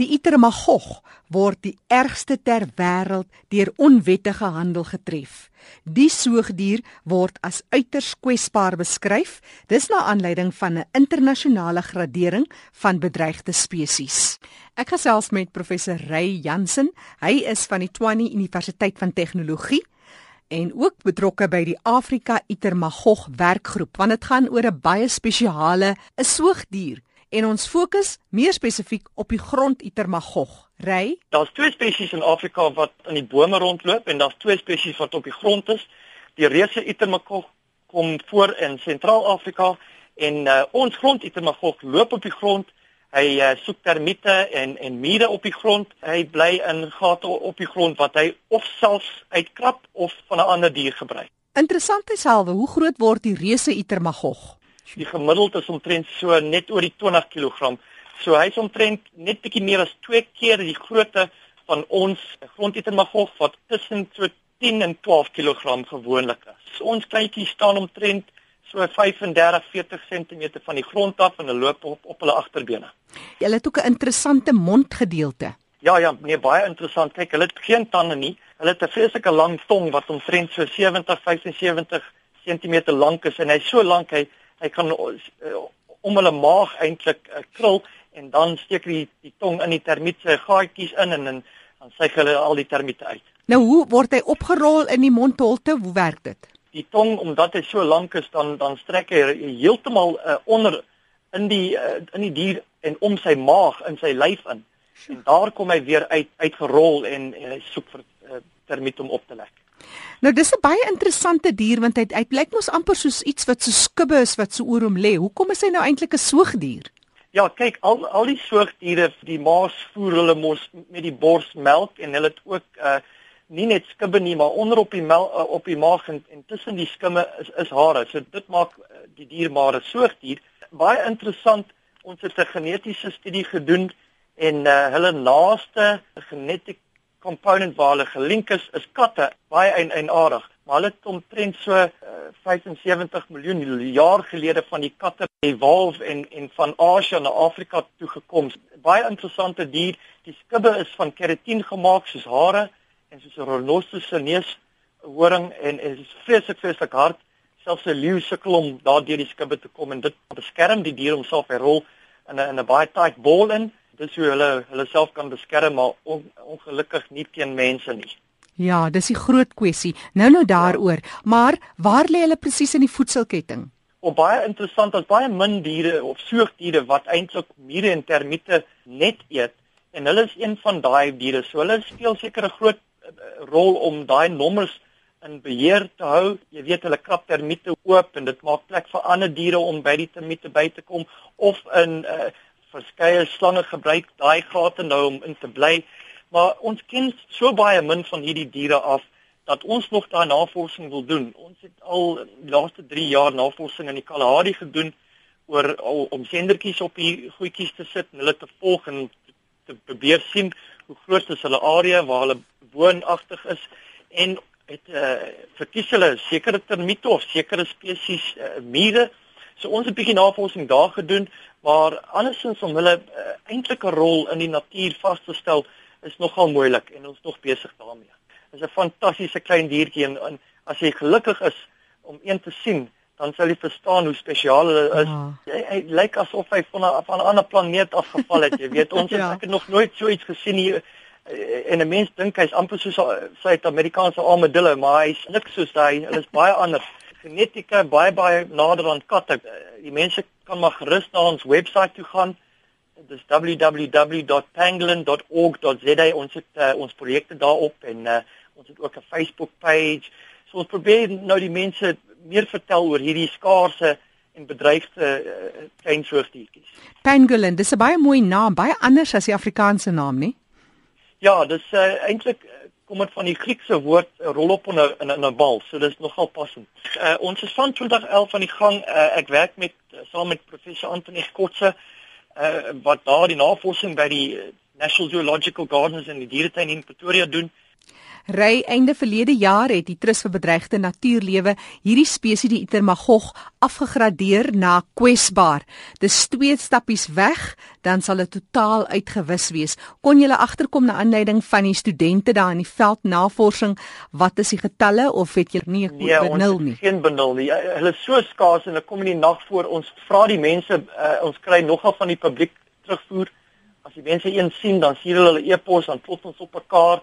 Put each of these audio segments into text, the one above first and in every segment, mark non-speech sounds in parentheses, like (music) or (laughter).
Die Itermagog word die ergste ter wêreld deur onwettige handel getref. Die soogdier word as uiters kwesbaar beskryf, dis na aanleiding van 'n internasionale gradering van bedreigde spesies. Ek gesels met professor Ray Jansen. Hy is van die Tshwane Universiteit van Tegnologie en ook betrokke by die Afrika Itermagog werkgroep want dit gaan oor 'n baie spesiale 'n soogdier en ons fokus meer spesifiek op die gronditermagog. Ry? Daar's twee spesies in Afrika wat in die bome rondloop en daar's twee spesies wat op die grond is. Die reuse itermagog kom voor in Sentraal-Afrika en uh, ons gronditermagog loop op die grond. Hy uh, soek termiete en en mure op die grond. Hy bly in gate op die grond wat hy of selfs uitkrap of van 'n ander dier gebruik. Interessant is selfe, hoe groot word die reuse itermagog? Die gemiddeld is omtrent so net oor die 20 kg. So hy's omtrent net bietjie meer as 2 keer die grootte van ons grondietermagog wat tussen so 10 en 12 kg gewoonlik is. So ons kleintjies staan omtrent so 35 40 cm van die grond af en hulle loop op op hulle agterbene. Hulle het ook 'n interessante mondgedeelte. Ja ja, nee baie interessant. Kyk, hulle het geen tande nie. Hulle het 'n vreeslike lang tong wat omtrent so 70 75 cm lank is en hy's so lank hy hy kan uh, om hulle maag eintlik uh, krul en dan steek hy die, die tong in die termiet se gaatjies in en, en dan suig hulle al die termiete uit. Nou hoe word hy opgerol in die mondholte? Hoe werk dit? Die tong omdat hy so lank is dan dan strek hy heeltemal uh, onder in die uh, in die dier en om sy maag in sy lyf in. En daar kom hy weer uit uitgerol en, en hy soek vir uh, termiet om op te lek. Nou dis 'n baie interessante dier want hy hy blyk mos amper soos iets wat so skubbe is wat so oor hom lê. Hoekom is hy nou eintlik 'n soogdier? Ja, kyk, al al die soogdiere, die maas voer hulle mos met die borsmelk en hulle het ook uh nie net skubbe nie, maar onder op die mel, uh, op die maag en, en tussen die skimme is is hare. So dit maak uh, die dier maar 'n soogdier. Baie interessant. Ons het 'n genetiese studie gedoen en uh hulle naaste genetiese component waar hulle gelink is is katte baie eienaardig maar hulle het omtrent so uh, eh, 75 miljoen jaar gelede van die katte evolve en en van Asië na Afrika toe gekom. Baie interessante dier. Die skubbe is van keratin gemaak soos hare en soos 'n renoster se neus horing en en is vreeslik vreeslik hard. Selfs 'n leeu sukkel om daardeur die skubbe te kom en dit beskerm die dier homself hy rol in 'n in 'n baie tight ball in dis hoe hulle hulle self kan beskerm maar on, ongelukkig nie teen mense nie. Ja, dis 'n groot kwessie. Nou nou daaroor, ja. maar waar lê hulle presies in die voedselketting? Op baie interessant, as baie min diere of soogdiere wat eintlik mure en termiete net eet en hulle is een van daai diere. So hulle speel seker 'n groot uh, rol om daai nommers in beheer te hou. Jy weet hulle krap termiete oop en dit maak plek vir ander diere om by die termiete by te kom of in uh, verskeie slange gebruik daai gate nou om in te bly. Maar ons ken so baie min van hierdie diere af dat ons nog daai navorsing wil doen. Ons het al die laaste 3 jaar navorsing in die Kalahari gedoen oor om sendertjies op die goedjies te sit en hulle te volg en te probeer sien hoe groot is hulle area waar hulle woonagtig is en het eh uh, verkies hulle sekere termiete of sekere spesies uh, mure. So ons het 'n bietjie navorsing daar gedoen maar andersins om hulle uh, eintlike rol in die natuur vas te stel is nogal moeilik en ons nog besig daarmee. Dit is 'n fantastiese klein diertjie en, en as jy gelukkig is om een te sien, dan sal jy verstaan hoe spesiaal hulle is. Ja. Hy, hy lyk asof hy van 'n van 'n ander planeet afgeval het, jy weet. (laughs) Ons ja. het, ek het nog nooit so iets gesien hier eh, en 'n mens dink hy's amper soos 'n Suid-Amerikaanse armadillo, maar hy's niks soos daai. Hulle is baie anders genetika baie baie nader aan katte. Die mense kan maar gerus na ons webwerf toe gaan. Dit is www.pangolin.org.za. Ons het uh, ons projekte daarop en uh, ons het ook 'n Facebook page. So ons probeer nou die mense meer vertel oor hierdie skaarse en bedreigde uh, klein soogdiertjies. Pangolin, dis 'n baie mooi naam, baie anders as die Afrikaanse naam, nie? Ja, dis uh, eintlik kom dit van die Griekse woord uh, rol op in 'n in 'n bal. So dis nogal passend. Uh, ons is van 2011 aan die gang. Uh, ek werk met saam met professor Anthony Kotse uh, wat daar die navorsing by die National Zoological Gardens in die dieretuin in Pretoria doen. Ry einde verlede jaar het die Trust vir Bedreigde Natuurlewe hierdie spesies die Itermagog afgegradeer na kwesbaar. Dis twee stappies weg, dan sal dit totaal uitgewis wees. Kon jy agterkom na aanleiding van die studente daar in die veldnavorsing, wat is die getalle of het jy nie 'n nee, benul nie? Geen benul nie. Hulle is so skaars en hulle kom in die nag voor ons vra die mense uh, ons kry nogal van die publiek terugvoer. As die mense een sien, dan stuur hulle hulle e-pos aan tot ons op 'n kaart.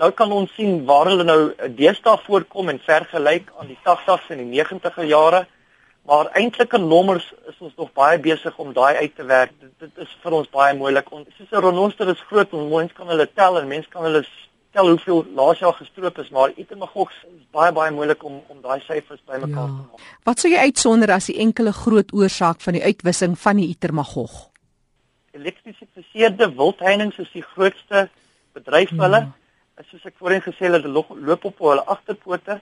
Nou kan ons sien waar hulle nou deesdae voorkom en vergelyk aan die 80s en die 90er jare. Maar eintlike nommers is ons nog baie besig om daai uit te werk. Dit, dit is vir ons baie moeilik. Ons soos 'n renoster is groot, ons mens kan hulle tel en mense kan hulle tel hoeveel laas jaar gestroop is, maar Itermagog is baie baie moeilik om om daai syfers bymekaar ja. te maak. Wat sou jy uitsonder as die enkele groot oorsaak van die uitwissing van die Itermagog? Elektrifiseerde wildheininge is die grootste bedryf hulle. Soos ek voorheen gesê het, hulle loop op hulle agterpote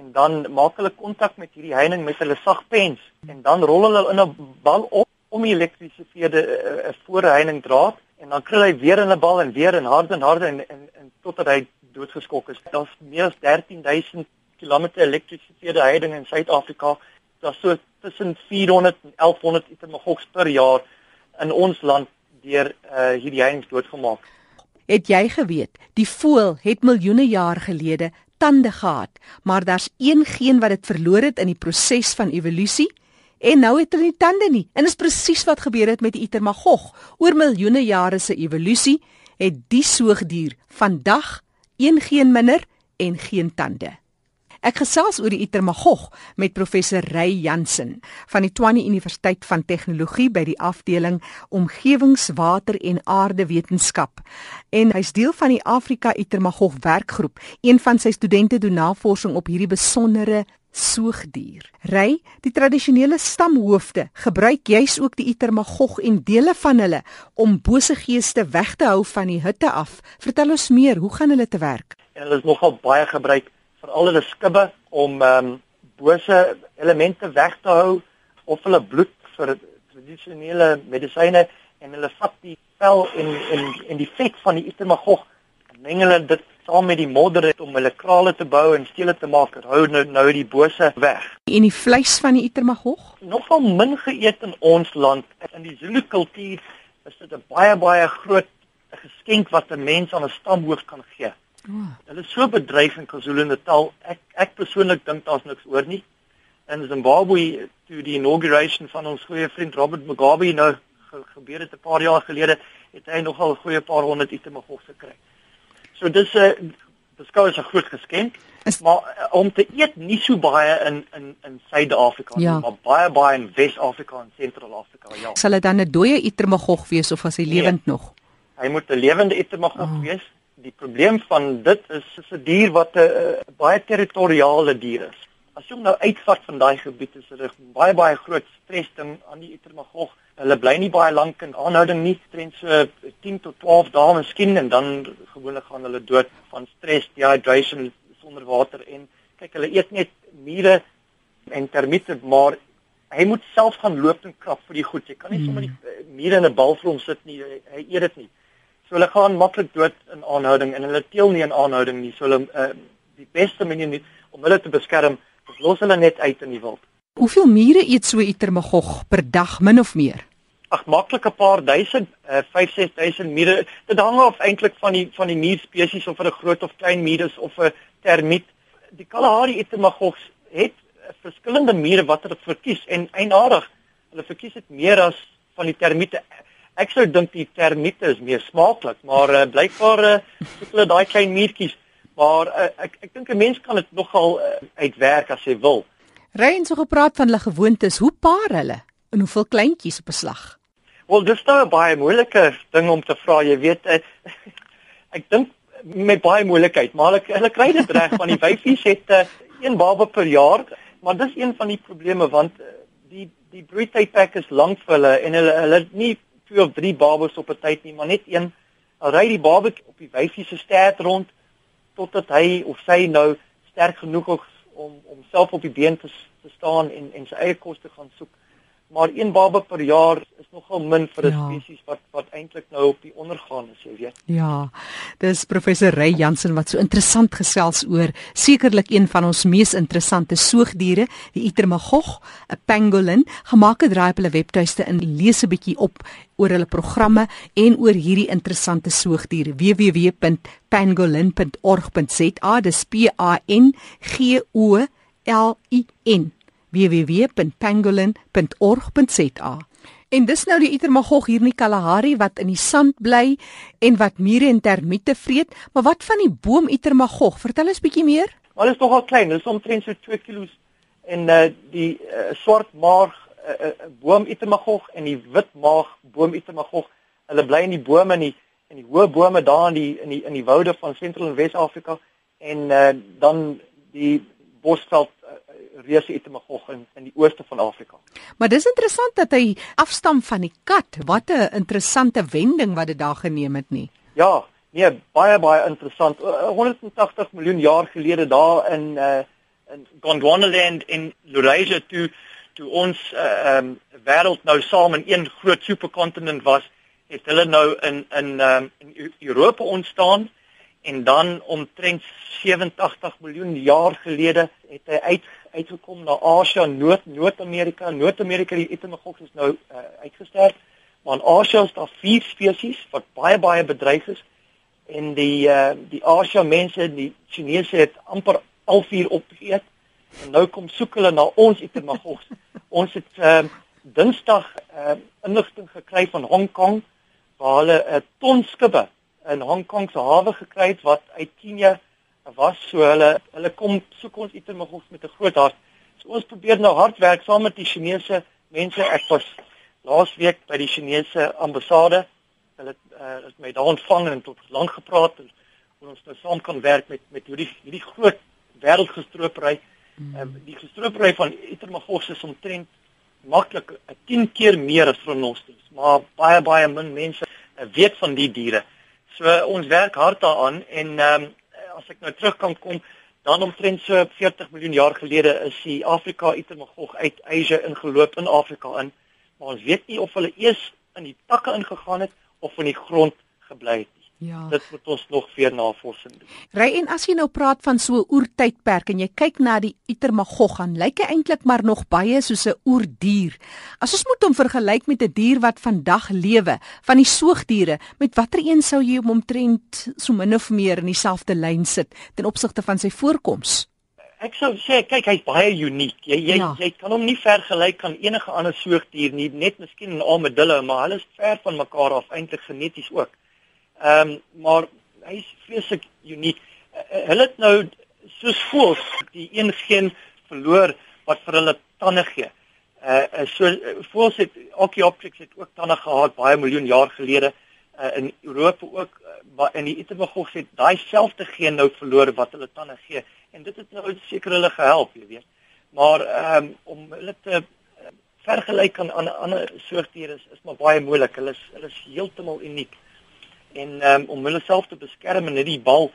en dan maak hulle kontak met hierdie heining met hulle sagpens en dan rol hulle in 'n bal op om die elektrifiseerde 'n uh, uh, voorheining draad en dan kry hy weer in 'n bal en weer en harder en harder en en, en totdat hy doodgeskok is. Daar's meer as 13000 km elektrifiseerde heininge in Suid-Afrika. Daar's so tussen 400 en 1100 itermagogs per jaar in ons land deur uh, hierdie heininge doodgemaak. Het jy geweet die voël het miljoene jaar gelede tande gehad, maar daar's een geen wat dit verloor het in die proses van evolusie en nou het hulle nie tande nie. En dis presies wat gebeur het met die Itermagog. Oor miljoene jare se evolusie het die soogdier vandag een geen minder en geen tande. Ek gesels oor die Itermagog met professor Ray Jansen van die Tshwane Universiteit van Tegnologie by die afdeling Omgewingswater en Aardewetenskap. En hy's deel van die Afrika Itermagog werkgroep. Een van sy studente doen navorsing op hierdie besondere soogdier. Ray, die tradisionele stamhoofde gebruik juis ook die Itermagog en dele van hulle om bose geeste weg te hou van die hutte af. Vertel ons meer, hoe gaan hulle te werk? En hulle is nogal baie gebruik veral hulle skibbe om ehm um, bose elemente weg te hou of hulle bloed vir tradisionele medisyne en hulle vat die vel en en en die vet van die itemagog meng hulle dit saam met die modder om hulle krale te bou en stele te maak. Hou nou nou die bose weg. En die vleis van die itemagog? Nogal min geëet in ons land. In die Zulu kultuur is dit 'n baie baie groot geskenk wat 'n mens aan 'n stamhoof kan gee. Oh. Hulle is so bedryf in KwaZulu-Natal. Ek ek persoonlik dink daar's niks oor nie. In Zimbabwe toe die inauguration van ons goeie vriend Robert Mugabe nou ge gebeur het 'n paar jaar gelede, het hy nogal 'n goeie paar honderd itemagog gekry. So dis 'n beskou as 'n groot geskenk. Is, maar uh, om te eet nie so baie in in in Suid-Afrika ja. nie, maar baie baie in Wes-Afrika en Sentraal-Afrika. Ja. Sal dit dan 'n dooie itemagog wees of as hy nee, lewend nog? Hy moet 'n lewende itemagog oh. wees die probleem van dit is is 'n dier wat 'n uh, baie territoriale dier is. As jy hom nou uitvat van daai gebied is dit baie baie groot stres ding aan die Itermagog. Hulle bly nie baie lank in aanhouding nie, trend so 10 tot 12 dae miskien en dan gewoonlik gaan hulle dood van stres, dehydration sonder water en kyk hulle eet net mure en termiete maar hy moet self gaan loop en krap vir die goed. Jy kan nie sommer die mure in 'n bal vir hom sit nie. Hy eet dit nie. So hulle gaan maklik dood in aanhouding en hulle teel nie in aanhouding nie. So hulle uh, die beste manier nie, om hulle te beskerm is los hulle net uit in die wild. Hoeveel mure eet so 'n itermagog per dag min of meer? Ag maklik 'n paar duisend, uh, 5-6000 mure. Dit hang af eintlik van die van die muurspesies of vir 'n groot of klein muur is of 'n termiet. Die Kalahari itermagogs het verskillende mure wat hulle verkies en eienaardig. Hulle verkies dit meer as van die termiete. Ek sou dink die termiete is meer smaaklik, maar uh, blykbaar uh, soek hulle daai klein muurtjies. Maar uh, ek ek dink 'n mens kan dit nogal uh, uitwerk as hy wil. Rein so gepraat van hulle gewoontes, hoe paar hulle en hoeveel kleintjies op 'n slag? Wel, dis nou 'n baie moeilike ding om te vra, jy weet. Uh, (laughs) ek dink met baie moeilikheid, maar hulle hulle kry dit reg van die wyfies het uh, een baba per jaar, maar dis een van die probleme want uh, die die broeitydperk is lank vir hulle en hulle hulle nie twee of drie babas op 'n tyd nie, maar net een. Al ry die babatjie op die wyfie se stert rond totdat hy of sy nou sterk genoeg is om om self op die been te, te staan en en sy eie kos te gaan soek. Maar een baba per jaar is nogal min vir 'n ja. spesies wat wat eintlik nou op die ondergaan is, jy weet. Ja. Dis professor Ray Jansen wat so interessant gesels oor sekerlik een van ons mees interessante soogdiere, die Itermagog, 'n pangolin. Gemaak het draai op hulle webtuiste in lees 'n bietjie op oor hulle programme en oor hierdie interessante soogdiere www.pangolin.org.za dis P A N G O L I N www.pangolin.org.za. En dis nou die Itermagog hier in die Kalahari wat in die sand bly en wat mure en termiete vreet, maar wat van die boom Itermagog? Vertel ons bietjie meer. Wel is nogal klein, dis omtrent so 2 kg en uh, die uh, swart maag uh, uh, boom Itermagog en die wit maag boom Itermagog, hulle bly in die bome in die in die hoë bome daar in die in die in die woude van Sentraal en Wes-Afrika en uh, dan die bosveld reuse etemagog in in die ooste van Afrika. Maar dis interessant dat hy afstam van die kat. Wat 'n interessante wending wat dit daar geneem het nie. Ja, nee, baie baie interessant. 180 miljoen jaar gelede daar in uh in Gondwanaland in Laurasia toe toe ons uh um wêreld nou saam in een groot superkontinent was, het hulle nou in in um in Europa ontstaan en dan omtrent 87 miljoen jaar gelede het hy uit uitgekom na Asië, Noord Noord-Amerika, Noord-Amerika die etemagog is nou uh, uitgesterf. Maar in Asië is daar vier spesies wat baie baie bedreig is en die uh, die Asië mense, die Chinese het amper al vier opgeëet. En nou kom soek hulle na ons etemagog. (laughs) ons het uh, Dinsdag uh, inligting gekry van Hong Kong waar hulle 'n uh, ton skibbe in Hong Kong se hawe gekry het wat uit Kenia was so hulle hulle kom soek ons item nog ons met 'n groot hart. So ons probeer nou hard werk saam met die Chinese mense. Ek was laasweek by die Chinese ambassade. Hulle uh, het my daar ontvang en tot lank gepraat en hoe ons nou saam kan werk met met hierdie hierdie groot wêreldgestropery. Mm. Um, die gestropery van Itermagos is omtrent maklik 10 keer meer as renosterus, maar baie baie min mense uh, weet van die diere. So ons werk hard daaraan en ehm um, as ek nou terug kan kom, dan omtrent so 40 miljoen jaar gelede is die Afrika Itermagog uit Asia ingeloop in Afrika in. Maar ons weet nie of hulle eers in die takke ingegaan het of in die grond gebly het nie. Ja. Dit moet ons nog weer navorsing doen. Ry en as jy nou praat van so 'n oertydperk en jy kyk na die Itermagog, dan lyk hy eintlik maar nog baie soos 'n oerdier. As ons moet hom vergelyk met 'n dier wat vandag lewe, van die soogdiere, met watter een sou jy hom omtrent so min of meer in dieselfde lyn sit ten opsigte van sy voorkoms? Ek sou sê kyk hy's baie uniek. Jy jy ja. jy kan hom nie vergelyk aan enige ander soogdier nie, net miskien 'n armadillo, maar hulle is ver van mekaar af eintlik geneties ook. Ehm um, maar hy is vreeslik uniek. Uh, hulle het nou soos voels die een geen verloor wat vir hulle tande gee. Uh so voels het Archaeopteryx het ook tande gehad baie miljoen jaar gelede uh, in Europa ook uh, in die Itermagog het daai selfde geen nou verloor wat hulle tande gee en dit het nou seker hulle gehelp, jy weet. Maar ehm um, om hulle te vergelyk aan ander soortdiere is, is maar baie moeilik. Hulle is hulle is heeltemal uniek en um, om hulle self te beskerm en net die bal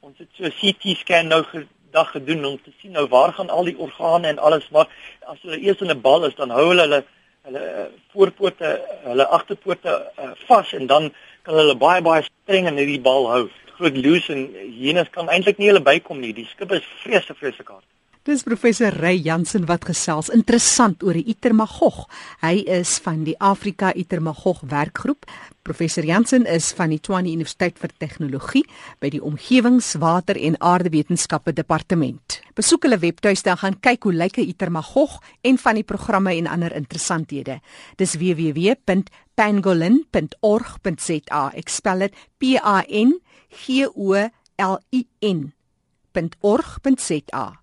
ons het so 'n CT scan nou gedag gedoen om te sien nou waar gaan al die organe en alles maar as hulle eers in 'n bal is dan hou hulle hulle hulle eh, voorpote hulle agterpote uh, vas en dan kan hulle baie baie streng in hierdie bal hou. Groot loose en hienes kan eintlik nie hulle bykom nie. Die skip is vreeslik vreeslik hard Dis professor Ray Jansen wat gesels interessant oor die Itermagog. Hy is van die Afrika Itermagog werkgroep. Professor Jansen is van die Tshwane Universiteit vir Tegnologie by die Omgewings-, Water- en Aardewetenskappe Departement. Besoek hulle webtuiste en gaan kyk hoe lyk 'n Itermagog en van die programme en ander interessanthede. Dis www.pangolin.org.za. Ek spel dit P A N G O L I N.org.za.